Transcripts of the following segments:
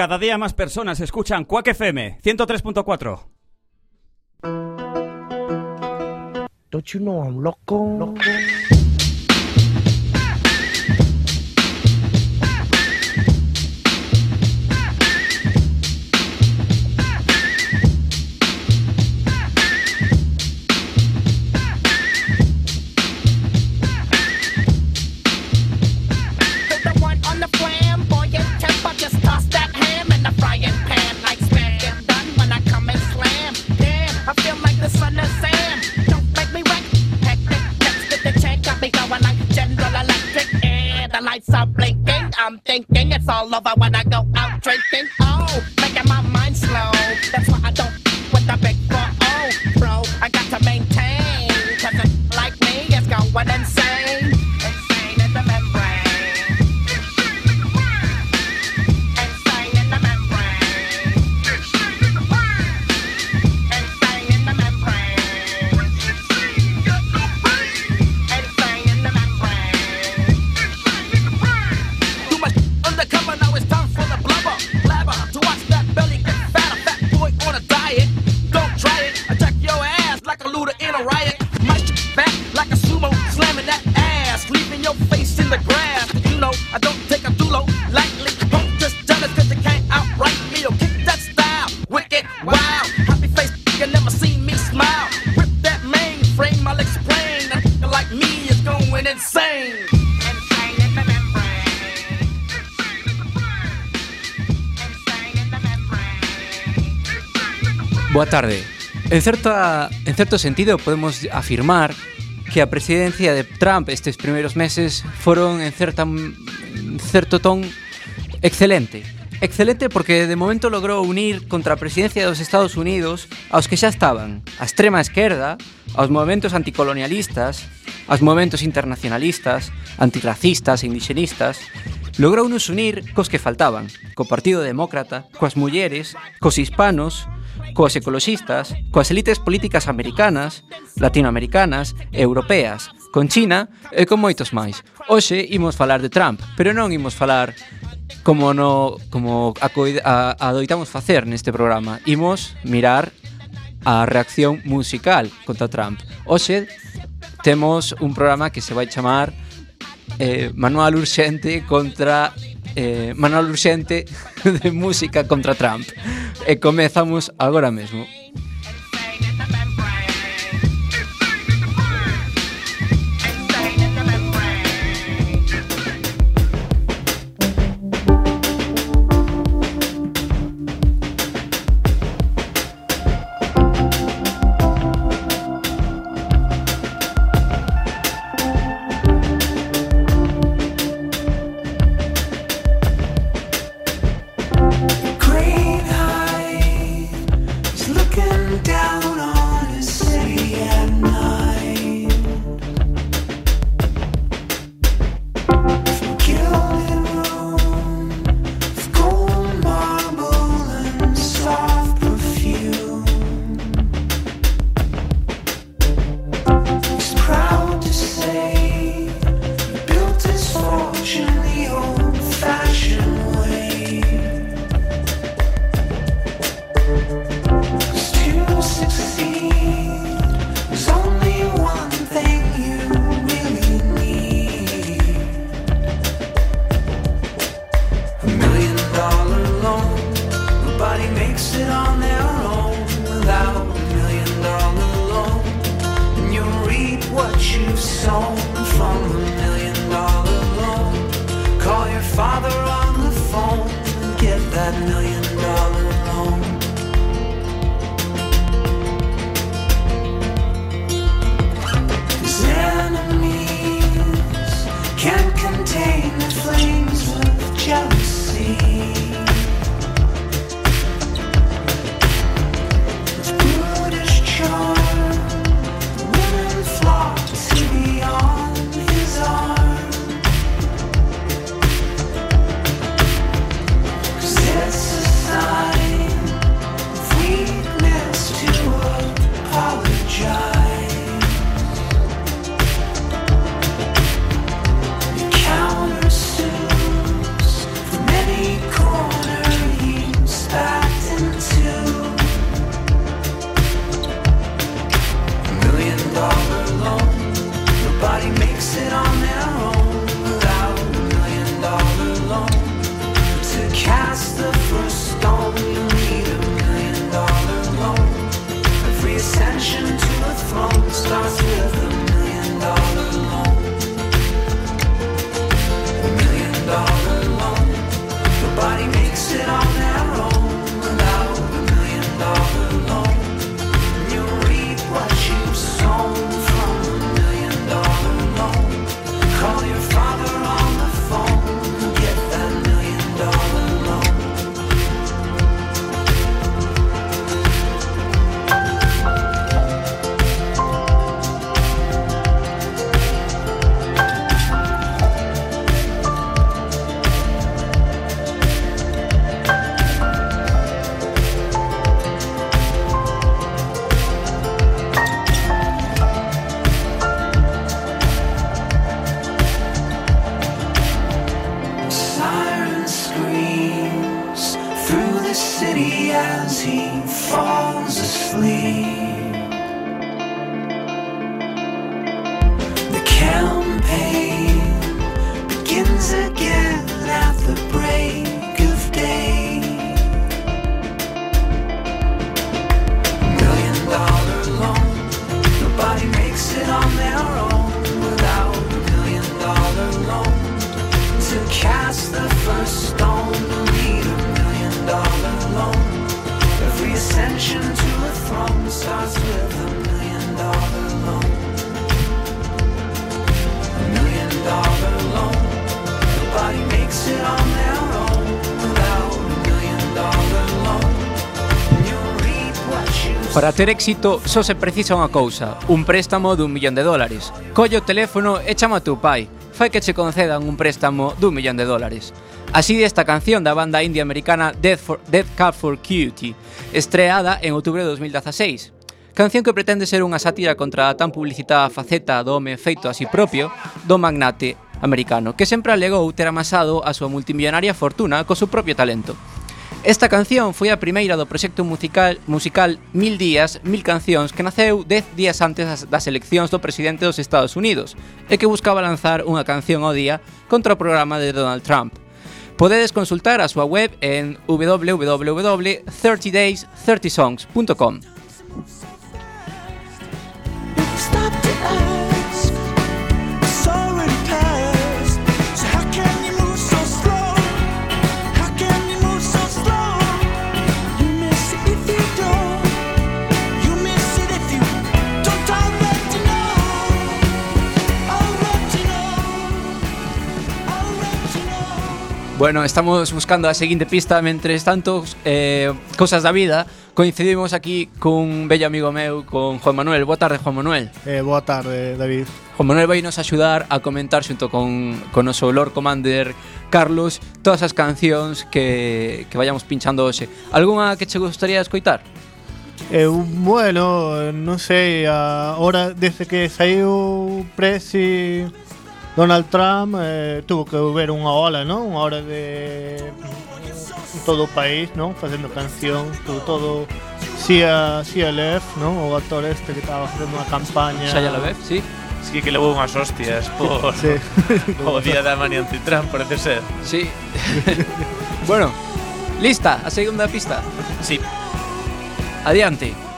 Cada día más personas escuchan Quack FM 103.4. love, I go out drinking. Boa tarde. En, certa, en certo sentido podemos afirmar que a presidencia de Trump estes primeiros meses foron en certa en certo ton excelente. Excelente porque de momento logrou unir contra a presidencia dos Estados Unidos aos que xa estaban, a extrema esquerda, aos movimentos anticolonialistas, aos movimentos internacionalistas, antirracistas e indigenistas, logrou nos unir cos que faltaban, co Partido Demócrata, coas mulleres, cos hispanos, coas ecoloxistas, coas elites políticas americanas, latinoamericanas e europeas, con China e con moitos máis. Hoxe imos falar de Trump, pero non imos falar como no como a, a, adoitamos facer neste programa. Imos mirar a reacción musical contra Trump. Hoxe temos un programa que se vai chamar eh, Manual Urxente contra eh, Manuel urgente de Música contra Trump. E comezamos agora mesmo. Para ter éxito, só se precisa unha cousa, un préstamo dun millón de dólares. Colle o teléfono e chama a teu pai. Fai que che concedan un préstamo dun millón de dólares. Así de esta canción da banda india americana Death, for, Death Cab for Cutie, estreada en outubro de 2016. Canción que pretende ser unha sátira contra a tan publicitada faceta do home feito a si sí propio do magnate americano, que sempre alegou ter amasado a súa multimillonaria fortuna co seu propio talento. Esta canción foi a primeira do proxecto musical, musical Mil Días, Mil Cancións que naceu 10 días antes das, das eleccións do presidente dos Estados Unidos e que buscaba lanzar unha canción ao día contra o programa de Donald Trump. Podedes consultar a súa web en www.30days30songs.com Bueno, estamos buscando a seguinte pista Mentres tanto, eh, cosas da vida. Coincidimos aquí cun bello amigo meu Con Juan Manuel, boa tarde Juan Manuel. Eh, Boa tarde David. Juan Manuel vai nos axudar a comentar Xunto con, con o seu Lord Commander Carlos Todas as cancións que, que vayamos pinchando hoxe. Alguna que che gustaría escoitar? Eh, bueno, non sei, a desde que saiu Presi Donald Trump eh, tuvo que ver unha ola, non? Unha hora de todo o país, non? Facendo canción, todo, todo Sia, Sia Lef, non? O actor este que estaba facendo unha campaña Xa la vez, sí Sí que levou unhas hostias por sí. o día da manía anti-Trump, parece ser. Sí. bueno, lista, a segunda pista. Sí. Adiante.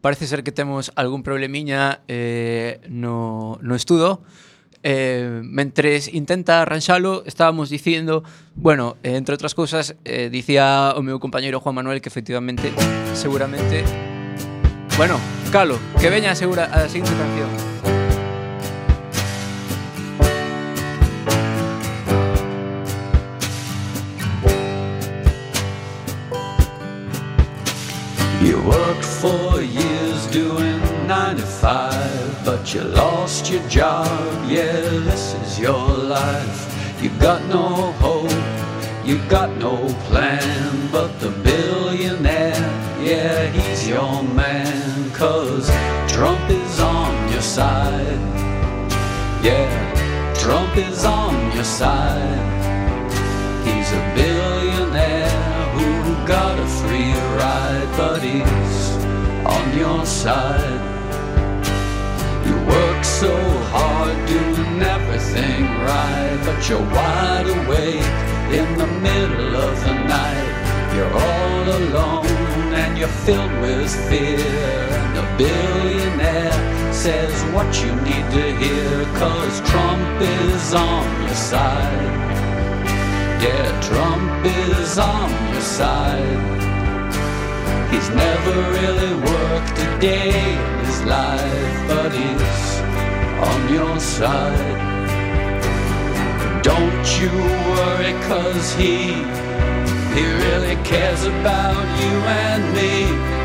Parece ser que temos algún problemiña eh, no, no estudo. Eh, intenta arranxalo estábamos dicindo bueno, eh, entre outras cousas eh, dicía o meu Juan Manuel que efectivamente seguramente bueno, calo, que veña a, segura, a seguinte canción five, but you lost your job. Yeah, this is your life. You got no hope, you got no plan, but the billionaire, yeah, he's your man. Cause Trump is on your side. Yeah, Trump is on your side. He's a billionaire who got a free ride, but he's on your side. Work so hard doing everything right, but you're wide awake in the middle of the night. You're all alone and you're filled with fear. And the billionaire says what you need to hear, cause Trump is on your side. Yeah, Trump is on your side. He's never really worked a day in his life, but he's on your side. Don't you worry, cause he, he really cares about you and me.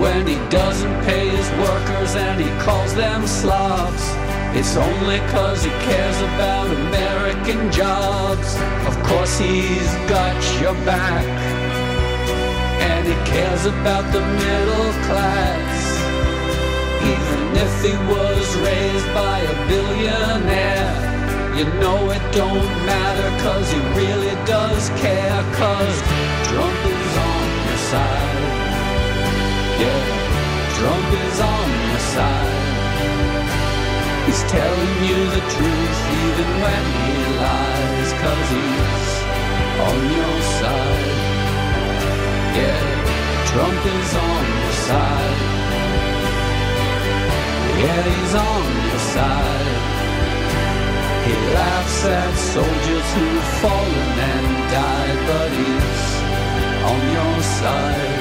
When he doesn't pay his workers and he calls them slobs, It's only cause he cares about American jobs. Of course, he's got your back. And he cares about the middle class. Even if he was raised by a billionaire, you know it don't matter cause he really does care. Cause Trump is on your side. Yeah, Trump is on your side. He's telling you the truth even when he lies Cause he's on your side Yeah, Trump is on your side Yeah, he's on your side. He laughs at soldiers who've fallen and died But he's on your side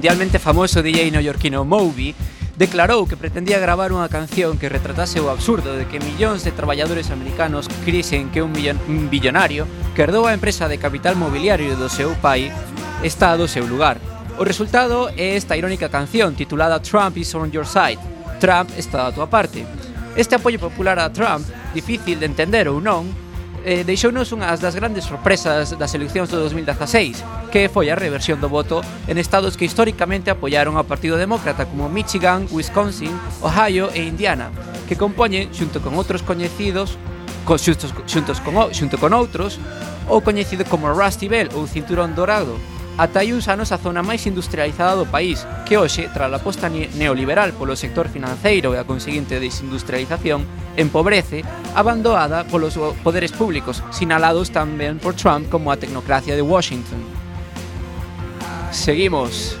mundialmente famoso DJ neoyorquino Moby declarou que pretendía gravar unha canción que retratase o absurdo de que millóns de traballadores americanos crisen que un, millon, un billonario que herdou a empresa de capital mobiliario do seu pai está do seu lugar. O resultado é esta irónica canción titulada Trump is on your side. Trump está da tua parte. Este apoio popular a Trump, difícil de entender ou non, eh, deixounos unhas das grandes sorpresas das eleccións do 2016, que foi a reversión do voto en estados que históricamente apoiaron ao Partido Demócrata como Michigan, Wisconsin, Ohio e Indiana, que compoñen, xunto con outros coñecidos, co, xuntos, xuntos con, xunto con outros, o coñecido como Rusty Bell ou Cinturón Dorado, Ata hai uns anos a zona máis industrializada do país, que hoxe, tras a aposta neoliberal polo sector financeiro e a conseguinte desindustrialización, empobrece, abandoada polos poderes públicos, sinalados tamén por Trump como a tecnocracia de Washington. Seguimos.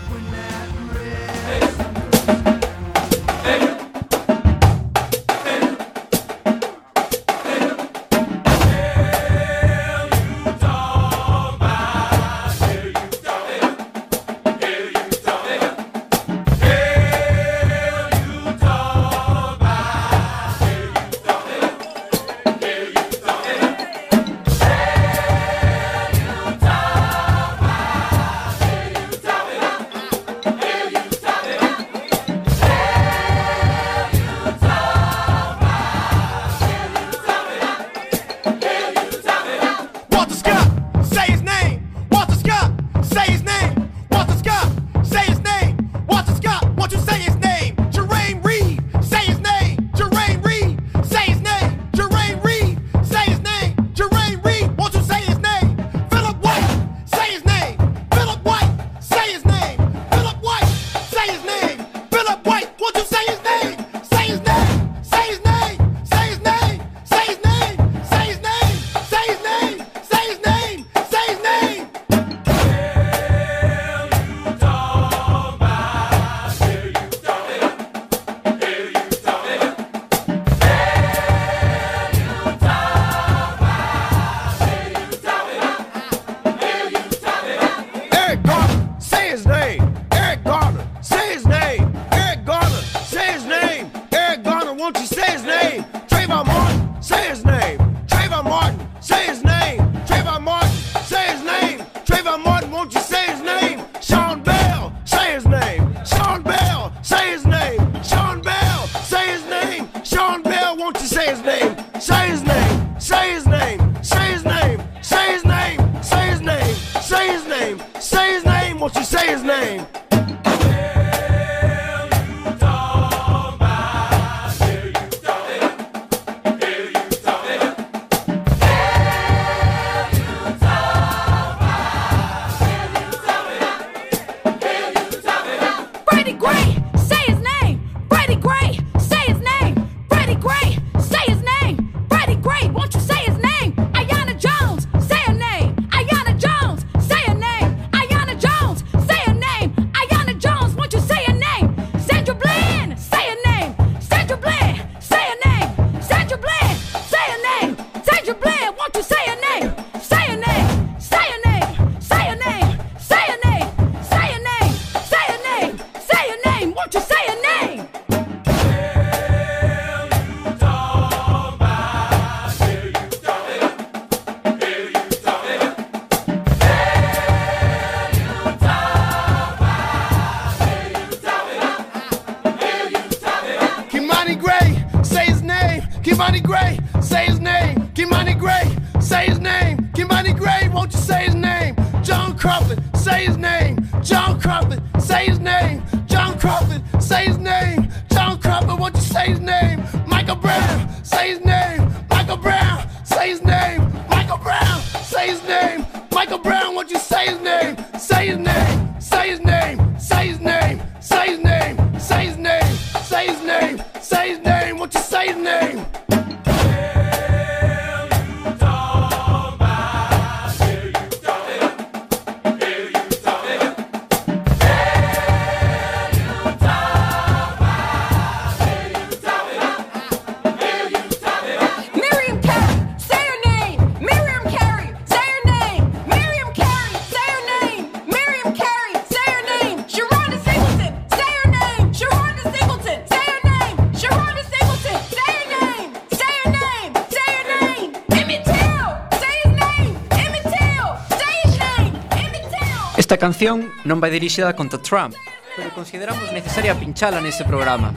Esta canción non vai dirixida contra Trump, pero consideramos necesaria pinchala neste programa.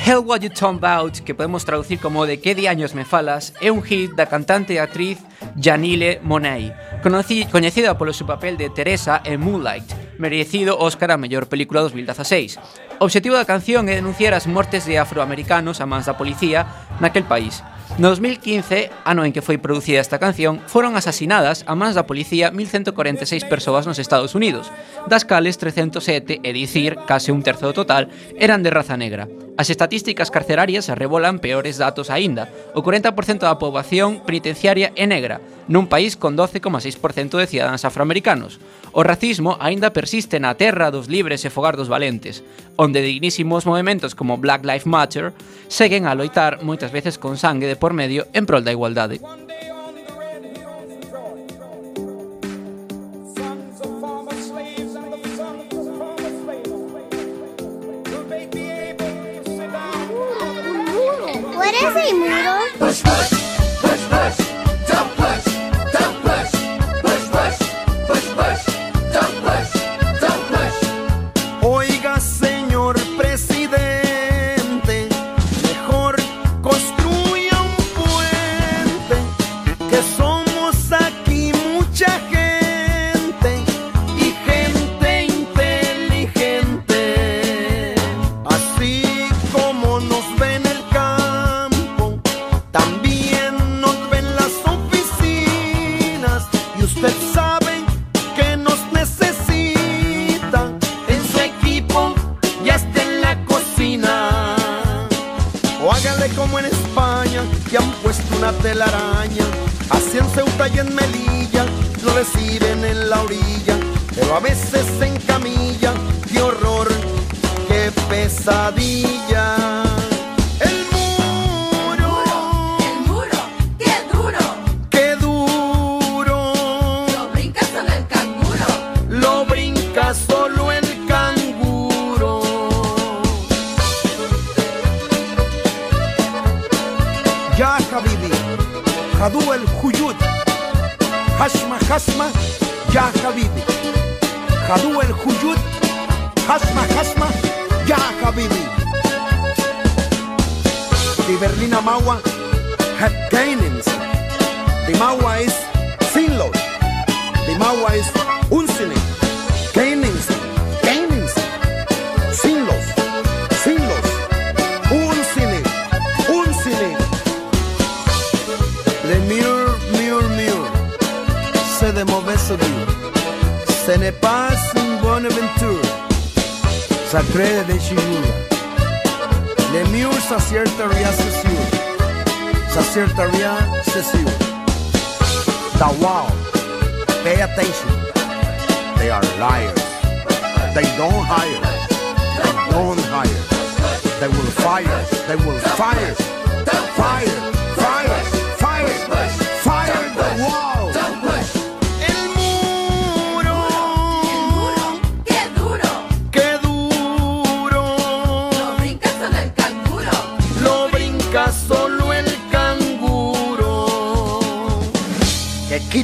Hell What You Talk About, que podemos traducir como De que diaños me falas, é un hit da cantante e actriz Janile Monáe, coñecida polo seu papel de Teresa en Moonlight, merecido Óscar a mellor película 2016. O obxectivo da canción é denunciar as mortes de afroamericanos a mans da policía naquel país, No 2015, ano en que foi producida esta canción, foron asasinadas a mans da policía 1146 persoas nos Estados Unidos, das cales 307, é dicir, case un terzo do total, eran de raza negra. As estatísticas carcerarias arrebolan peores datos aínda. O 40% da poboación penitenciaria é negra, nun país con 12,6% de cidadáns afroamericanos. O racismo aínda persiste na terra dos libres e fogar dos valentes, onde dignísimos movimentos como Black Lives Matter seguen a loitar moitas veces con sangue de por medio en prol da igualdade. Push, push, push, push. it's all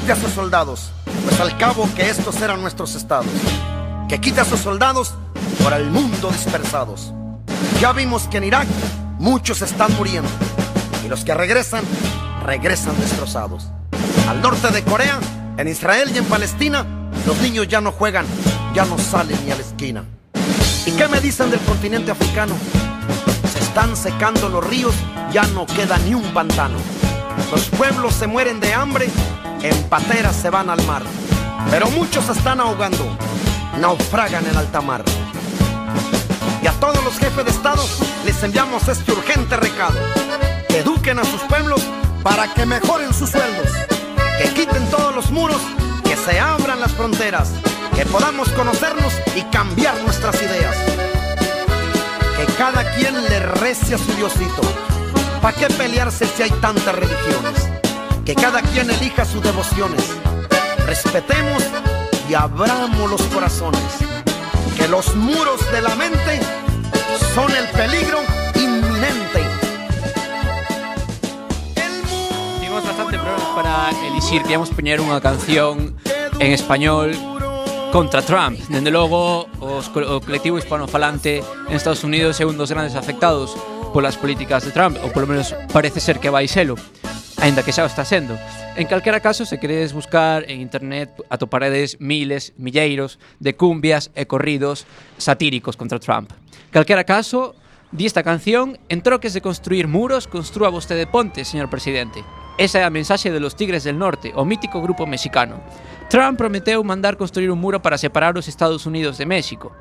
quite a sus soldados, pues al cabo que estos eran nuestros estados. Que quite a sus soldados por el mundo dispersados. Ya vimos que en Irak muchos están muriendo y los que regresan, regresan destrozados. Al norte de Corea, en Israel y en Palestina, los niños ya no juegan, ya no salen ni a la esquina. ¿Y qué me dicen del continente africano? Se están secando los ríos, ya no queda ni un pantano. Los pueblos se mueren de hambre en pateras se van al mar. Pero muchos están ahogando, naufragan en alta mar. Y a todos los jefes de Estado les enviamos este urgente recado. Que eduquen a sus pueblos para que mejoren sus sueldos. Que quiten todos los muros, que se abran las fronteras. Que podamos conocernos y cambiar nuestras ideas. Que cada quien le rece a su Diosito. ¿Para qué pelearse si hay tantas religiones? Que cada quien elija sus devociones. Respetemos y abramos los corazones. Que los muros de la mente son el peligro inminente. Tivemos bastante problemas para elisir Queríamos poñer unha canción en español contra Trump Dende logo, os, o colectivo hispanofalante en Estados Unidos é un dos grandes afectados polas políticas de Trump Ou polo menos parece ser que vai selo Ainda que xa o está sendo. En calquera caso, se queredes buscar en internet atoparedes miles, milleiros de cumbias e corridos satíricos contra Trump. Calquera caso, di esta canción, en troques de construir muros, construa vostede pontes, señor presidente. Esa é a mensaxe de los Tigres del Norte, o mítico grupo mexicano. Trump prometeu mandar construir un muro para separar os Estados Unidos de México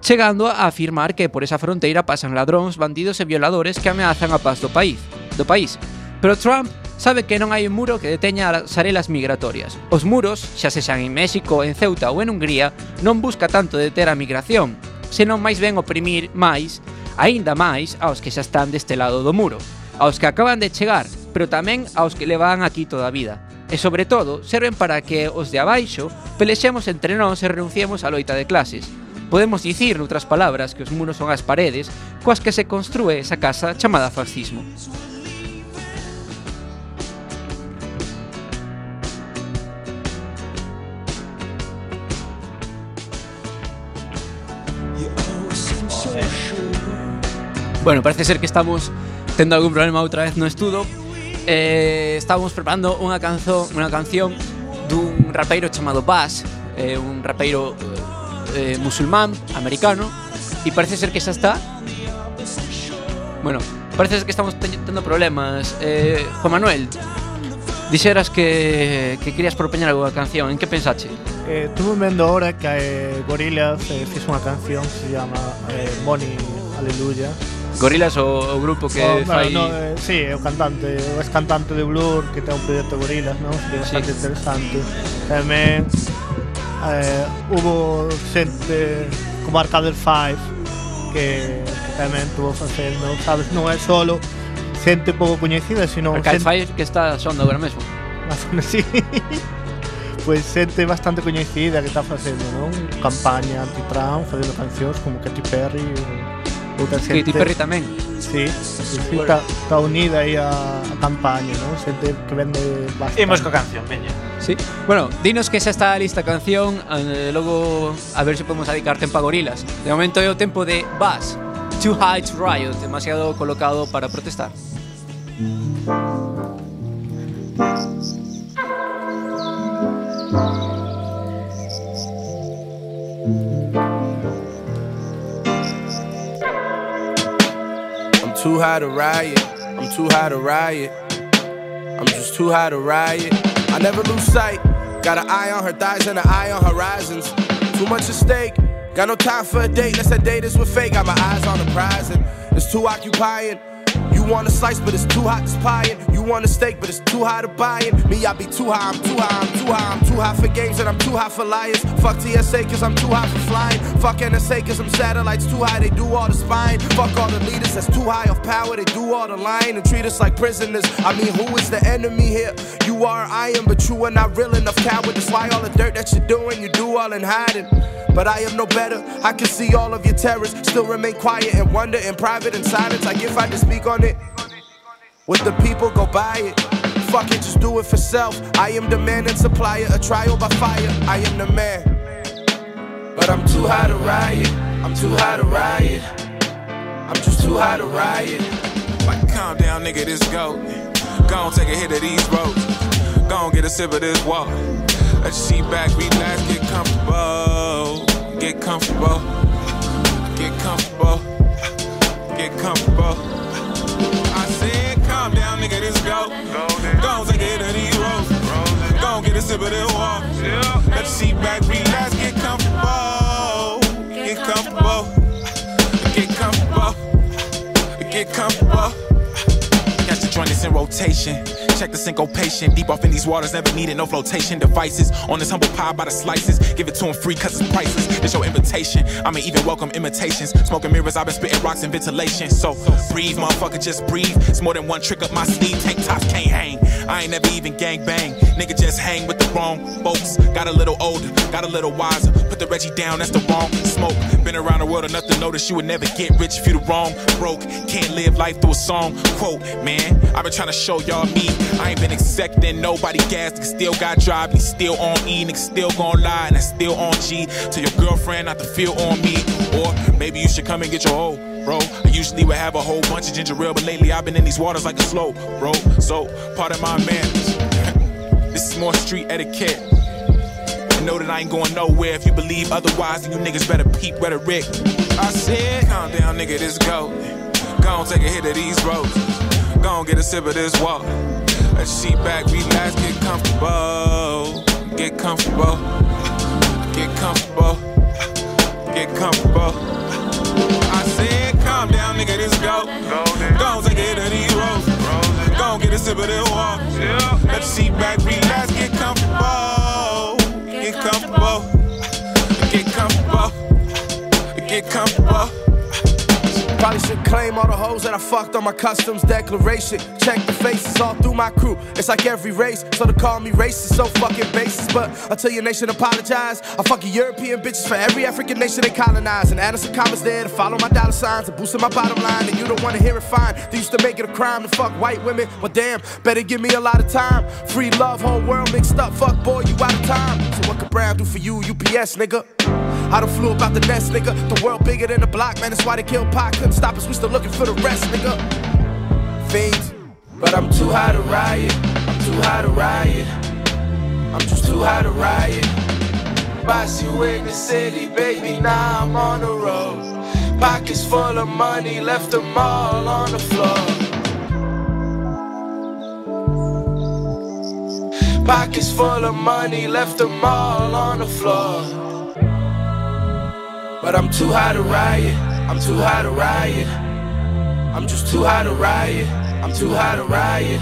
chegando a afirmar que por esa fronteira pasan ladróns, bandidos e violadores que ameazan a paz do país. Do país. Pero Trump sabe que non hai un muro que deteña as arelas migratorias. Os muros, xa sexan en México, en Ceuta ou en Hungría, non busca tanto deter a migración, senón máis ben oprimir máis, aínda máis, aos que xa están deste lado do muro, aos que acaban de chegar, pero tamén aos que levan aquí toda a vida. E sobre todo, serven para que os de abaixo pelexemos entre nós e renunciemos á loita de clases. Podemos dicir, noutras palabras, que os muros son as paredes coas que se construe esa casa chamada fascismo. Bueno, parece ser que estamos tendo algún problema outra vez no estudo. Eh, estábamos preparando unha canción, unha canción dun rapeiro chamado Bass, eh, un rapeiro eh, eh musulmán americano e parece ser que xa está Bueno, parece que estamos tendo problemas. Eh, Juan Manuel, dixeras que, que querías propoñer algo canción, en que pensache? Eh, estuve vendo ahora que eh, Gorillaz eh, fixo unha canción que se chama eh, Money Aleluya Gorilas o, o grupo que oh, fai... No, no, eh, sí, é o cantante, o ex cantante de Blur que ten un proxecto Gorilas, non? Que é bastante sí. interesante. Tamén eh, hubo xente como Arcade Five que, que tamén tuvo facendo, sabes, non é solo xente pouco coñecida, sino Arcade xente... Five que está sonando agora mesmo. sí. pois pues, xente bastante coñecida que está facendo, non? Campaña anti-Trump, facendo cancións como Katy Perry, ou outra xente... Katy Perry tamén. Sí, sí, sí está, está unida aí a, a campaña, non? Xente que vende bastante. Imos coa canción, veña. Sí. Bueno, dinos que xa está lista a canción, eh, logo a ver se si podemos dedicar tempo a gorilas. De momento é o tempo de Bass, Too High to Riot, demasiado colocado para protestar. Thank. Too high to riot. I'm too high to riot. I'm just too high to riot. I never lose sight. Got an eye on her thighs and an eye on horizons. Too much at stake. Got no time for a date. Let's say date is with fake. Got my eyes on the prize and it's too occupying. You want a slice, but it's too hot to spying. You want a steak, but it's too high to buying. Me, I be too high, I'm too high, I'm too high, I'm too high for games and I'm too high for liars. Fuck TSA, cause I'm too high for flying. Fuck NSA, cause I'm satellites too high, they do all the spying. Fuck all the leaders that's too high of power, they do all the lying and treat us like prisoners. I mean, who is the enemy here? You are, I am, but you are not real enough coward. That's why all the dirt that you're doing, you do all in hiding. But I am no better. I can see all of your terrors, still remain quiet and wonder in private and silence. Like if I just speak on it, would the people go buy it? Fuck it, just do it for self. I am the man and supplier, a trial by fire. I am the man. But I'm too high to riot. I'm too high to riot. I'm just too high to riot. Like, calm down, nigga, this go. Go on, take a hit of these roads. Go on, get a sip of this water. Let your seat back, relax, get comfortable. Get comfortable. Get comfortable. Get comfortable. I said, calm down, nigga, this go. Go take hit of these roads. Go get a sip of this water. Let your seat back, relax, get comfortable. Get comfortable. Get comfortable. Get comfortable. Got the joint is in rotation. Check the syncopation. Deep off in these waters, never needed no flotation devices. On this humble pie by the slices. Give it to to 'em free cause it's priceless. It's your invitation. I'ma even welcome imitations. Smoking mirrors, I've been spitting rocks and ventilation. So breathe, motherfucker, just breathe. It's more than one trick up my sleeve. Tank tops can't hang. I ain't never even gang bang. Nigga just hang with the wrong folks. Got a little older, got a little wiser. Put the Reggie down, that's the wrong smoke. Been around the world enough to notice you would never get rich if you the wrong broke. Can't live life through a song. Quote, man, I've been trying to show y'all me. I ain't been accepting nobody gas. Still got drive, still on E, nigga still gon' lie, and I still on G. Tell your girlfriend not to feel on me. Or maybe you should come and get your hoe. Bro, I usually would have a whole bunch of ginger ale, but lately I've been in these waters like a slow, bro. So, part of my manners. this is more street etiquette. And know that I ain't going nowhere. If you believe otherwise, then you niggas better peep rhetoric. I said, calm down, nigga, this go. Go on, take a hit of these roads. Go on, get a sip of this water. Let's seat back, relax, get comfortable. Get comfortable. Get comfortable. Get comfortable. Nigga, this go. Go take a hit of these roads. Go get a sip of this water. Let's seat back, relax, get comfortable. Get comfortable. Get comfortable. Get comfortable. Probably should claim all the hoes that I fucked on my customs declaration. Check the faces all through my crew. It's like every race, so to call me racist, so fucking basis. But until your nation apologize, I fuck your European bitches for every African nation they colonize. And adding some comments there to follow my dollar signs and boosting my bottom line. And you don't wanna hear it fine. They used to make it a crime to fuck white women. Well, damn, better give me a lot of time. Free love, whole world mixed up. Fuck boy, you out of time. So what could Brown do for you, UPS, nigga? I done flew about the nest, nigga. The world bigger than the block, man. That's why they killed Pac. Couldn't stop us, we still looking for the rest, nigga. Fiends, but I'm too high to riot. I'm too high to riot. I'm just too high to riot. Boss you in the city, baby. Now I'm on the road. Pockets full of money, left them all on the floor. Pockets full of money, left them all on the floor. But I'm too to riot. I'm too to riot. I'm just too to riot. I'm too to riot.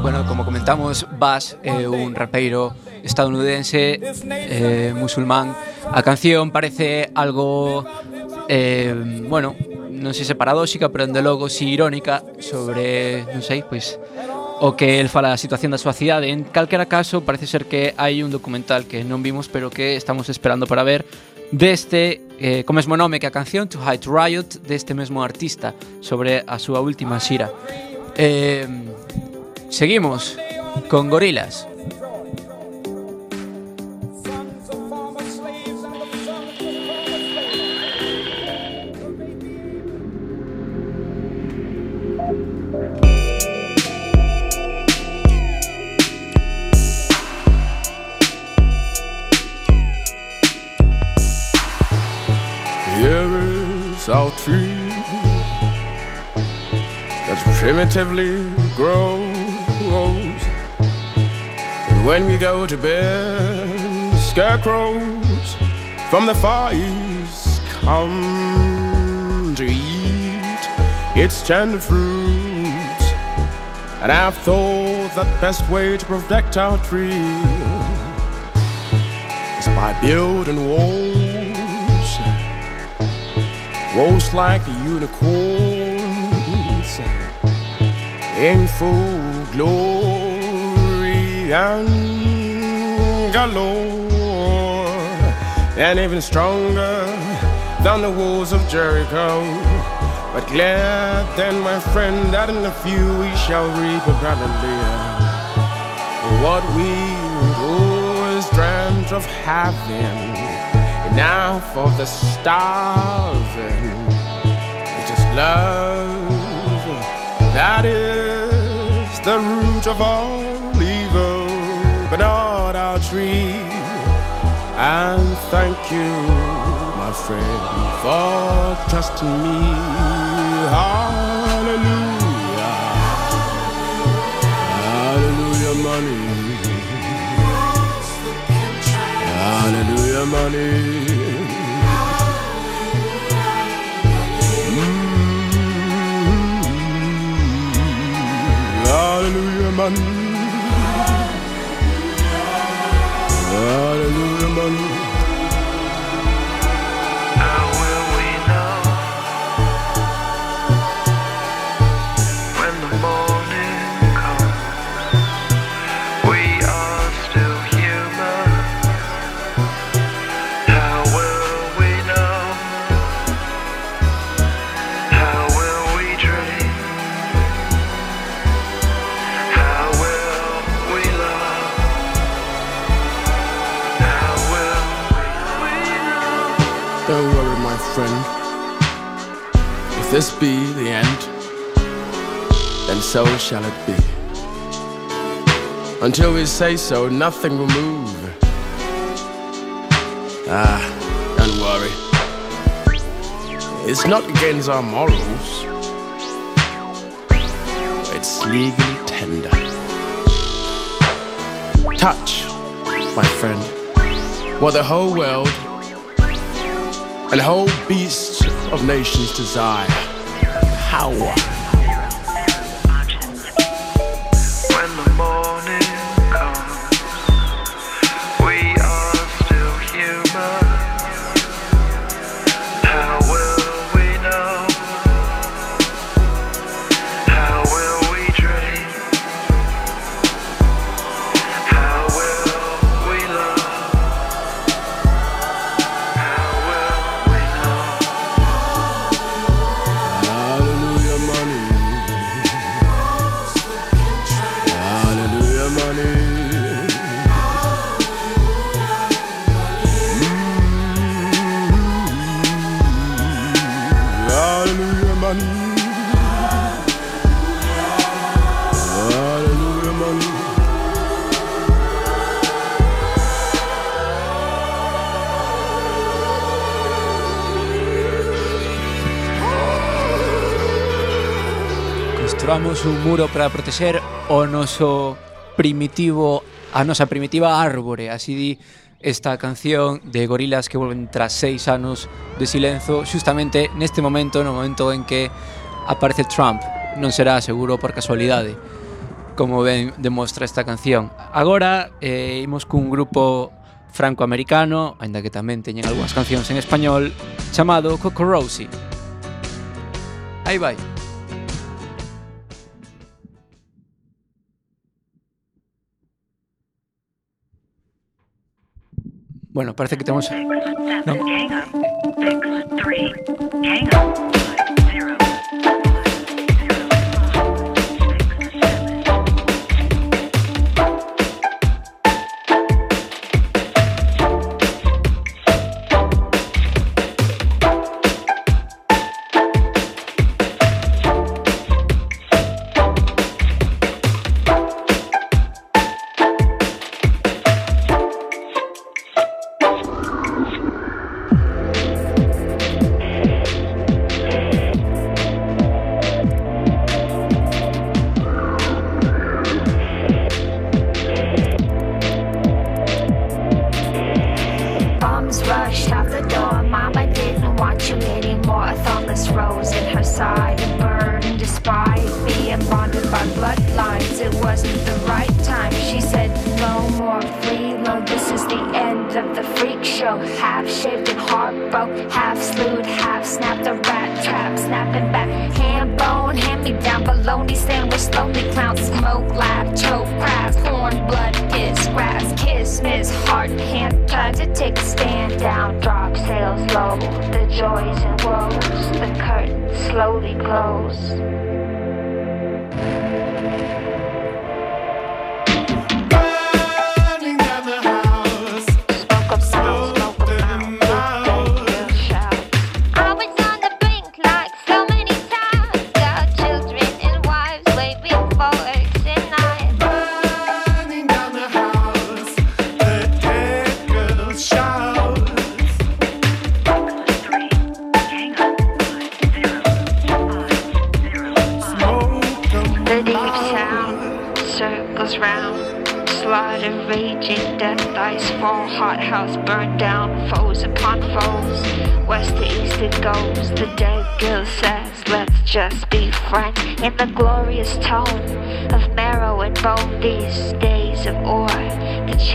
Bueno, como comentamos, Bass é un rapeiro estadounidense eh, musulmán. A canción parece algo, eh, bueno, non sei se paradóxica, pero dende logo si irónica sobre, non sei, pois o que el fala da situación da súa cidade. En calquera caso, parece ser que hai un documental que non vimos, pero que estamos esperando para ver deste, eh, co mesmo nome que a canción, To Hide Riot, deste mesmo artista, sobre a súa última xira. Eh, seguimos con Gorilas. Grows. And when we go to bed, scarecrows from the far east come to eat its tender fruits. And I've thought that the best way to protect our tree is by building walls Walls like unicorns in full glory and galore, and even stronger than the walls of Jericho. But glad then, my friend, that in a few we shall reap abundantly what we always dreamt of having in Now for the starving, is love that is the root of all evil, but not our dream. And thank you, my friend, for trusting me. Hallelujah. Hallelujah, money. Hallelujah, money. Until we say so, nothing will move. Ah, don't worry. It's not against our morals. It's legally tender. Touch, my friend, what the whole world and whole beasts of nations desire. Power. un muro para proteger o noso primitivo a nosa primitiva árbore, así di esta canción de gorilas que volven tras seis anos de silenzo justamente neste momento, no momento en que aparece Trump. Non será seguro por casualidade, como ben demostra esta canción. Agora eh, imos cun grupo franco-americano, aínda que tamén teñen algunhas cancións en español, chamado Coco Rosie. Aí vai. Bueno, parece que temos... No.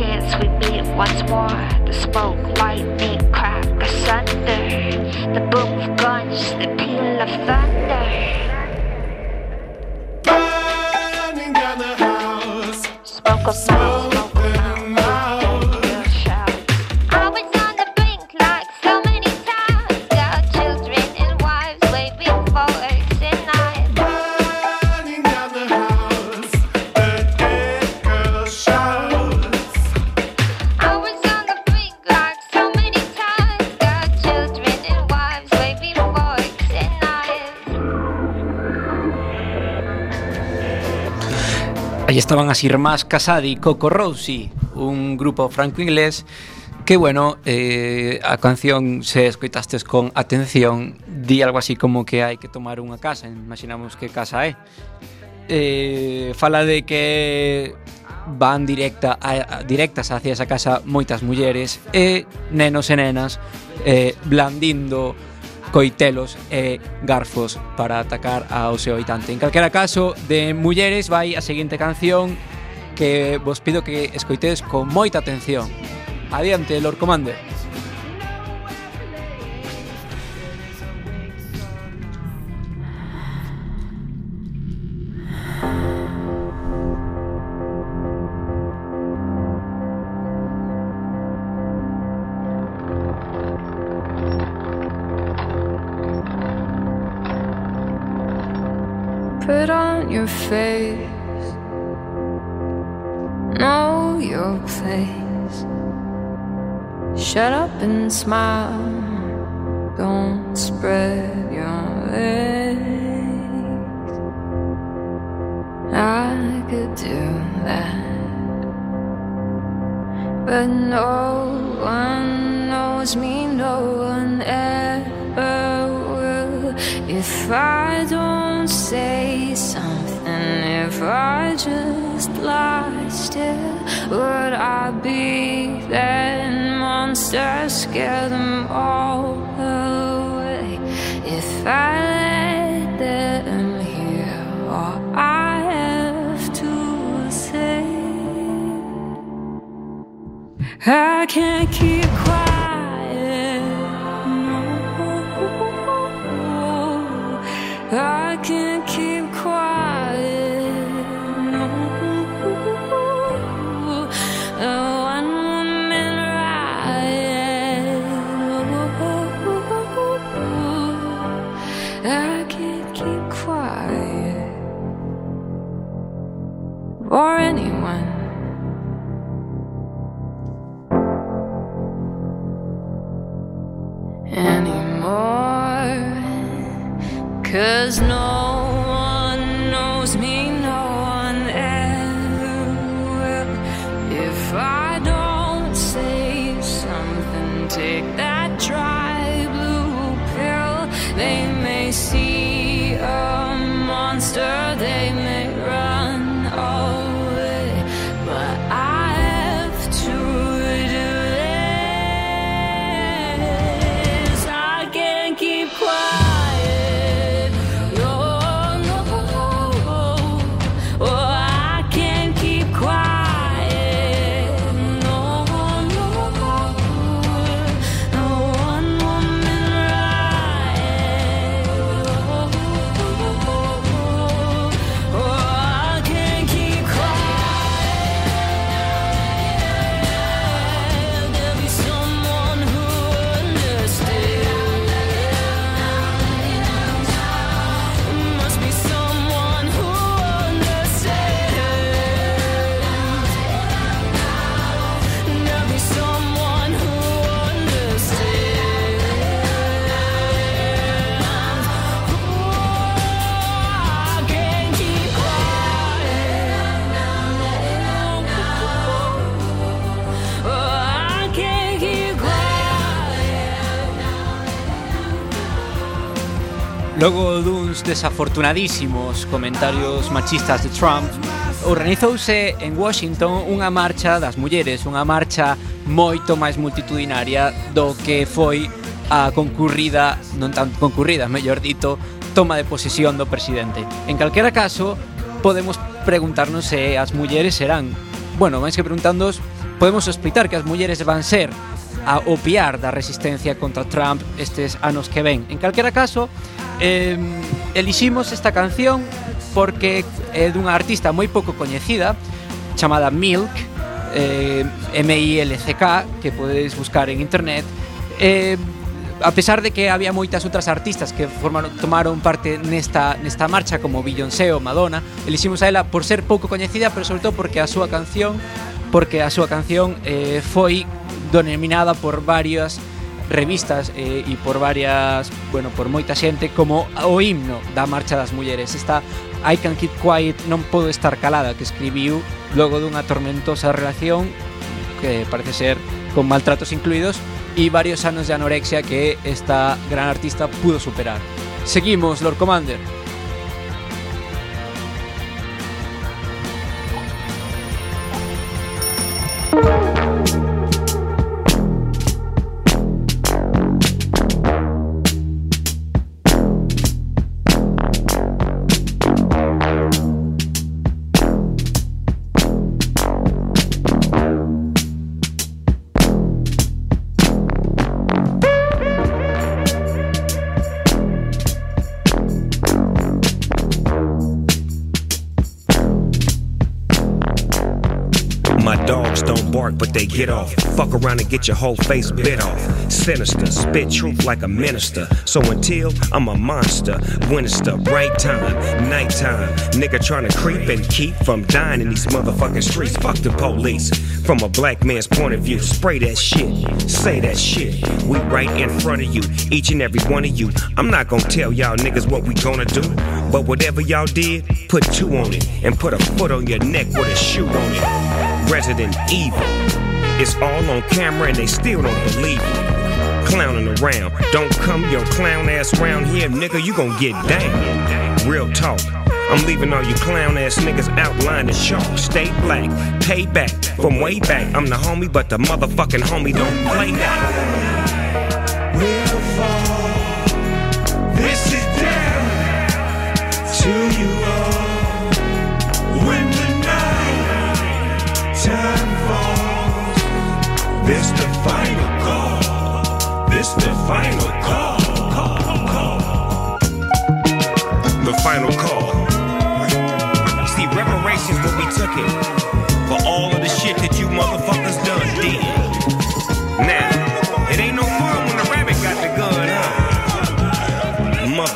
Chance we meet once more. The smoke, lightning, crack asunder, the boom of guns, the peal of thunder. Burning down the house. Smoke of smoke Aí estaban as irmás Casadi Coco Rosie, un grupo franco-inglés que, bueno, eh, a canción, se escoitastes con atención, di algo así como que hai que tomar unha casa, imaginamos que casa é. Eh, fala de que van directa a, a, directas hacia esa casa moitas mulleres e nenos e nenas eh, blandindo coitelos e garfos para atacar ao seu habitante. En calquera caso, de mulleres vai a seguinte canción que vos pido que escoitedes con moita atención. Adiante, Lord Commander. Your face. Know your place. Shut up and smile. Don't spread your legs. I could do that. But no one knows me, no one ever will. If I don't say something, if I just lie still, would I be that monster? Scare them all away. If I let them hear all I have to say. I can't keep desafortunadísimos comentarios machistas de Trump, organizouse en Washington unha marcha das mulleres, unha marcha moito máis multitudinaria do que foi a concurrida, non tan concurrida, mellor dito, toma de posesión do presidente. En calquera caso, podemos preguntarnos se as mulleres serán, bueno, máis que preguntándoos, podemos explicar que as mulleres van ser a opiar da resistencia contra Trump estes anos que ven. En calquera caso, eh, eliximos esta canción porque é dunha artista moi pouco coñecida chamada Milk, eh, M-I-L-C-K, que podedes buscar en internet. Eh, a pesar de que había moitas outras artistas que formaron, tomaron parte nesta, nesta marcha como Beyoncé ou Madonna, eliximos a ela por ser pouco coñecida, pero sobre todo porque a súa canción porque a súa canción eh, foi denominada por varias revistas eh, e por varias, bueno, por moita xente como o himno da marcha das mulleres. Esta I Can Keep Quiet non podo estar calada que escribiu logo dunha tormentosa relación que parece ser con maltratos incluídos e varios anos de anorexia que esta gran artista pudo superar. Seguimos, Lord Commander. They get off. Fuck around and get your whole face bit off. Sinister, spit truth like a minister. So until I'm a monster, when it's the right time, nighttime. Nigga trying to creep and keep from dying in these motherfucking streets. Fuck the police. From a black man's point of view, spray that shit, say that shit. We right in front of you, each and every one of you. I'm not gonna tell y'all niggas what we gonna do, but whatever y'all did, put two on it and put a foot on your neck with a shoe on it. Resident Evil. It's all on camera and they still don't believe it. Clowning around. Don't come your clown ass around here, nigga. You gon' get down. Real talk. I'm leaving all you clown ass niggas outlined in chalk. Stay black, pay back from way back. I'm the homie, but the motherfucking homie don't play that. We'll fall. This the final call. This the final call. call, call. The final call. See, reparations what we took it for all of the shit that you motherfuckers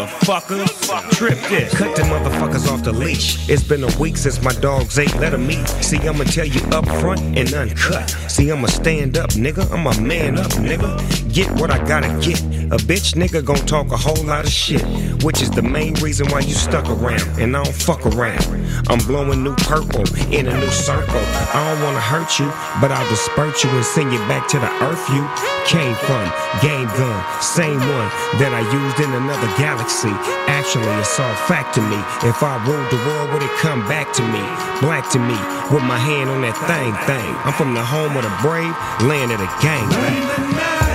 Motherfucker, trip this. Cut the motherfuckers off the leash. It's been a week since my dogs ate. Let 'em eat. See, I'ma tell you up front and uncut. See, I'ma stand up, nigga. I'm a man up, nigga. Get what I gotta get. A bitch nigga gon' talk a whole lot of shit, which is the main reason why you stuck around. And I don't fuck around. I'm blowing new purple in a new circle. I don't wanna hurt you, but I'll disperse you and send you back to the earth you came from. Game gun, same one that I used in another galaxy. Actually, it's all fact to me. If I ruled the world, would it come back to me? Black to me, with my hand on that thing, thing. I'm from the home of the brave, land of the gang.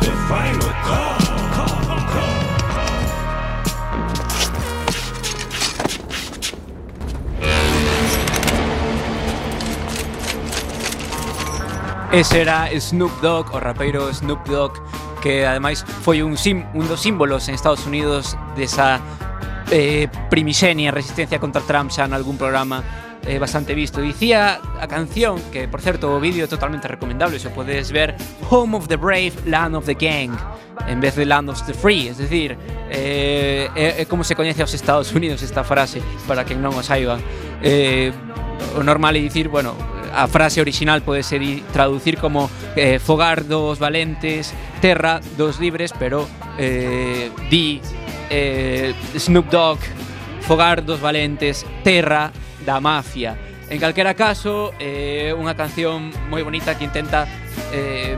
This the final call. call, call. Ese era Snoop Dogg, o rapeiro Snoop Dogg, que ademais foi un, sim, un dos símbolos en Estados Unidos desa eh, primixenia resistencia contra Trump xa en algún programa eh, bastante visto. Dicía a canción, que por certo o vídeo é totalmente recomendable, se podes ver, Home of the Brave, Land of the Gang, en vez de Land of the Free, es decir, eh, é eh, eh, como se coñece aos Estados Unidos esta frase, para quen non o saiba. Eh, o normal é dicir, bueno, a frase original pode ser traducir como eh, fogar dos valentes, terra dos libres, pero eh, di eh, Snoop Dogg, fogar dos valentes, terra da mafia. En calquera caso, é eh, unha canción moi bonita que intenta eh,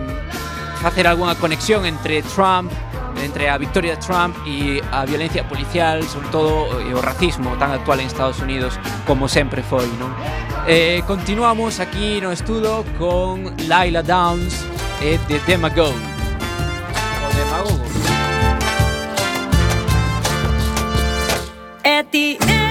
facer algunha conexión entre Trump entre a victoria de Trump e a violencia policial, sobre todo e o racismo tan actual en Estados Unidos como sempre foi, non? Eh, continuamos aquí no estudo con Laila Downs e The Demagogue. O Demagogo. At the end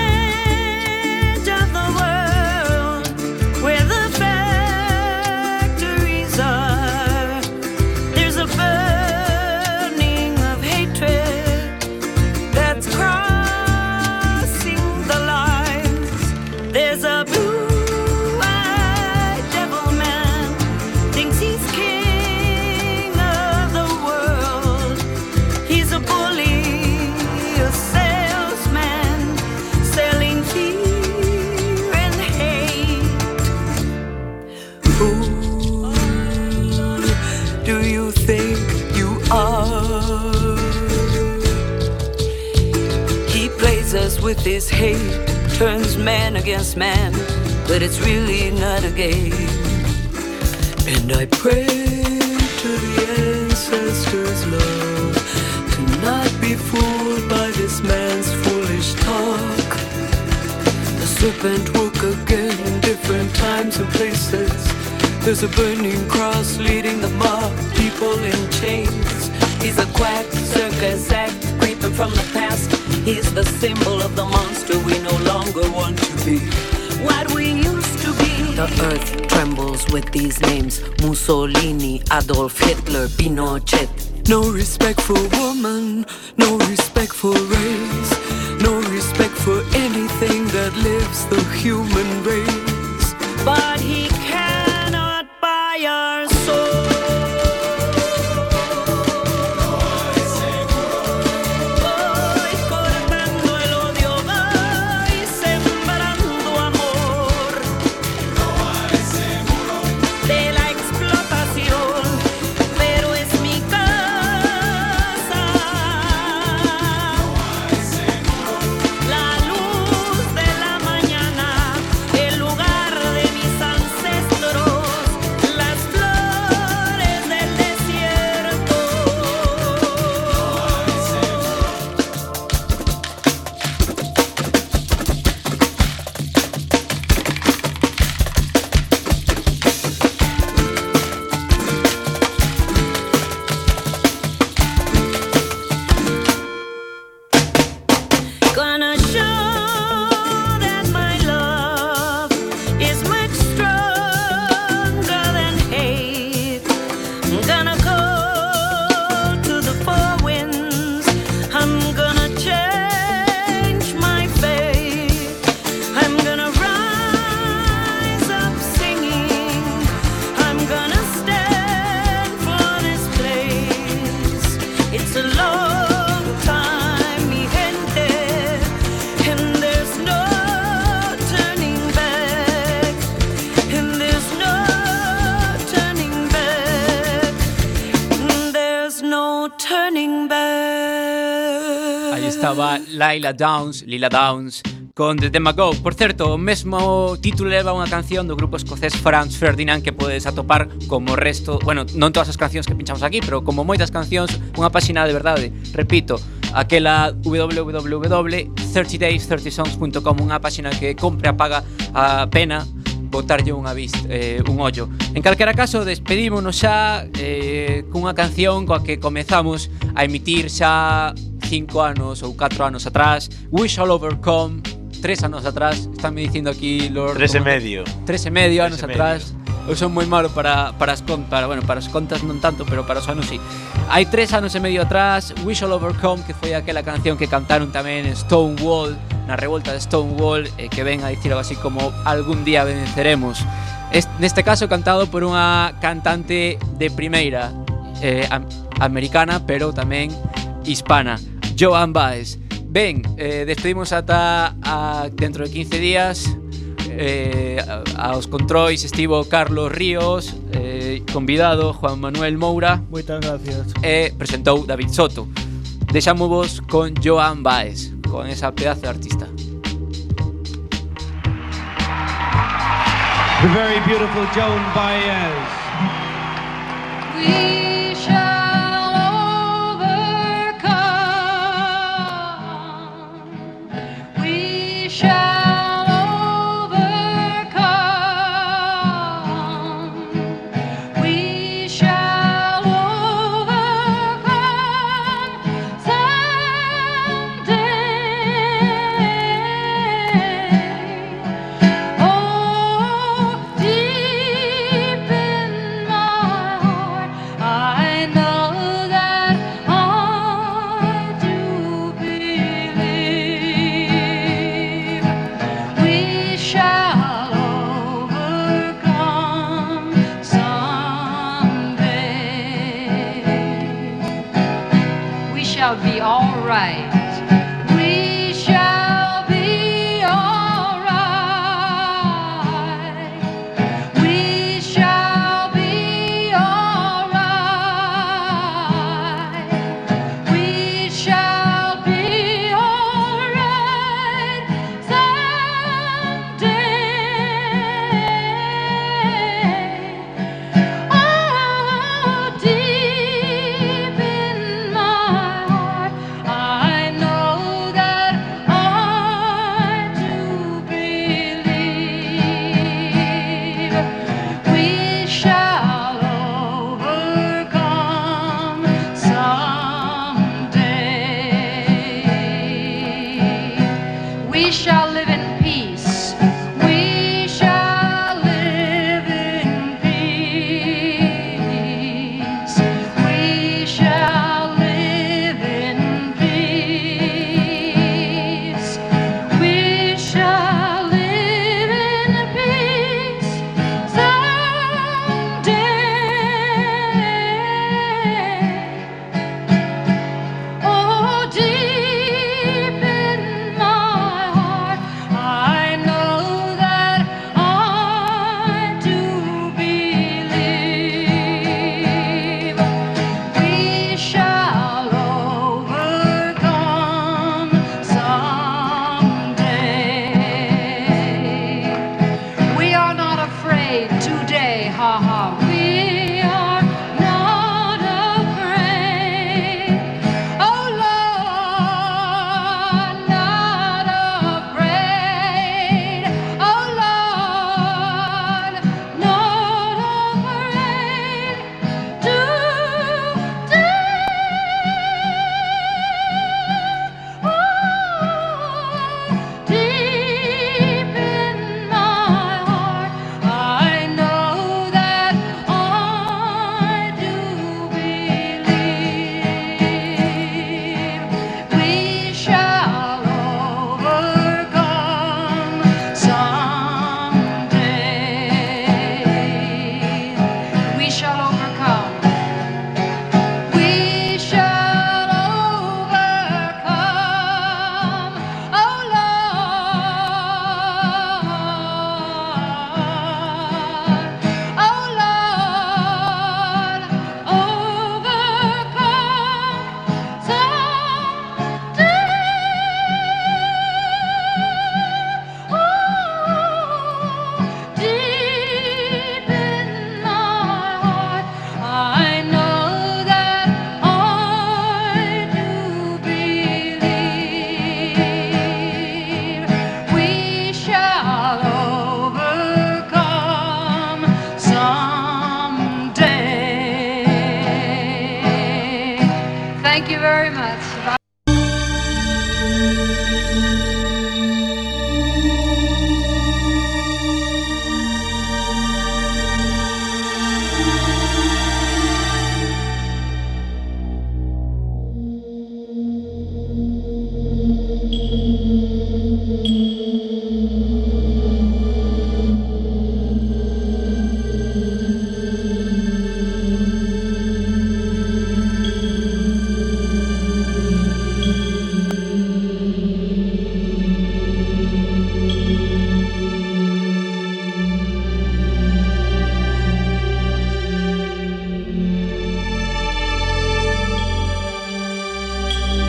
us with his hate, turns man against man, but it's really not a game. And I pray to the ancestors' love to not be fooled by this man's foolish talk. The serpent woke again in different times and places. There's a burning cross leading the mob, people in chains. He's a quack, circus act, creeping from the past. He's the symbol of the monster we no longer want to be. What we used to be. The earth trembles with these names Mussolini, Adolf Hitler, Pinochet. No respect for woman, no respect for race, no respect for anything that lives the human race. But he cannot buy our Lila Downs, Lila Downs, con The Demagogue. Por certo, o mesmo título leva unha canción do grupo escocés Franz Ferdinand que podes atopar como resto, bueno, non todas as cancións que pinchamos aquí, pero como moitas cancións, unha páxina de verdade, repito, aquela www.30days30songs.com, unha páxina que compre a paga a pena botarlle unha vista, eh, un ollo. En calquera caso, despedímonos xa eh, cunha canción coa que comezamos a emitir xa cinco anos ou catro anos atrás, We Shall Overcome, tres anos atrás, están me dicindo aquí los... Tres e medio. Tres e medio anos e medio. atrás. Eu son moi malo para, para as contas, para, bueno, para as contas non tanto, pero para os anos sí. Hai tres anos e medio atrás, We Shall Overcome, que foi aquela canción que cantaron tamén en Stonewall, na revolta de Stonewall, eh, que ven a dicir algo así como algún día venceremos. Est, neste caso cantado por unha cantante de primeira, eh, americana, pero tamén hispana. Joan Baez Ben, eh, despedimos ata a, dentro de 15 días eh, a- aos controis estivo Carlos Ríos eh, convidado Juan Manuel Moura Moitas gracias. e presentou David Soto Deixámovos con Joan Baez con esa pedazo de artista The very beautiful Joan Baez. We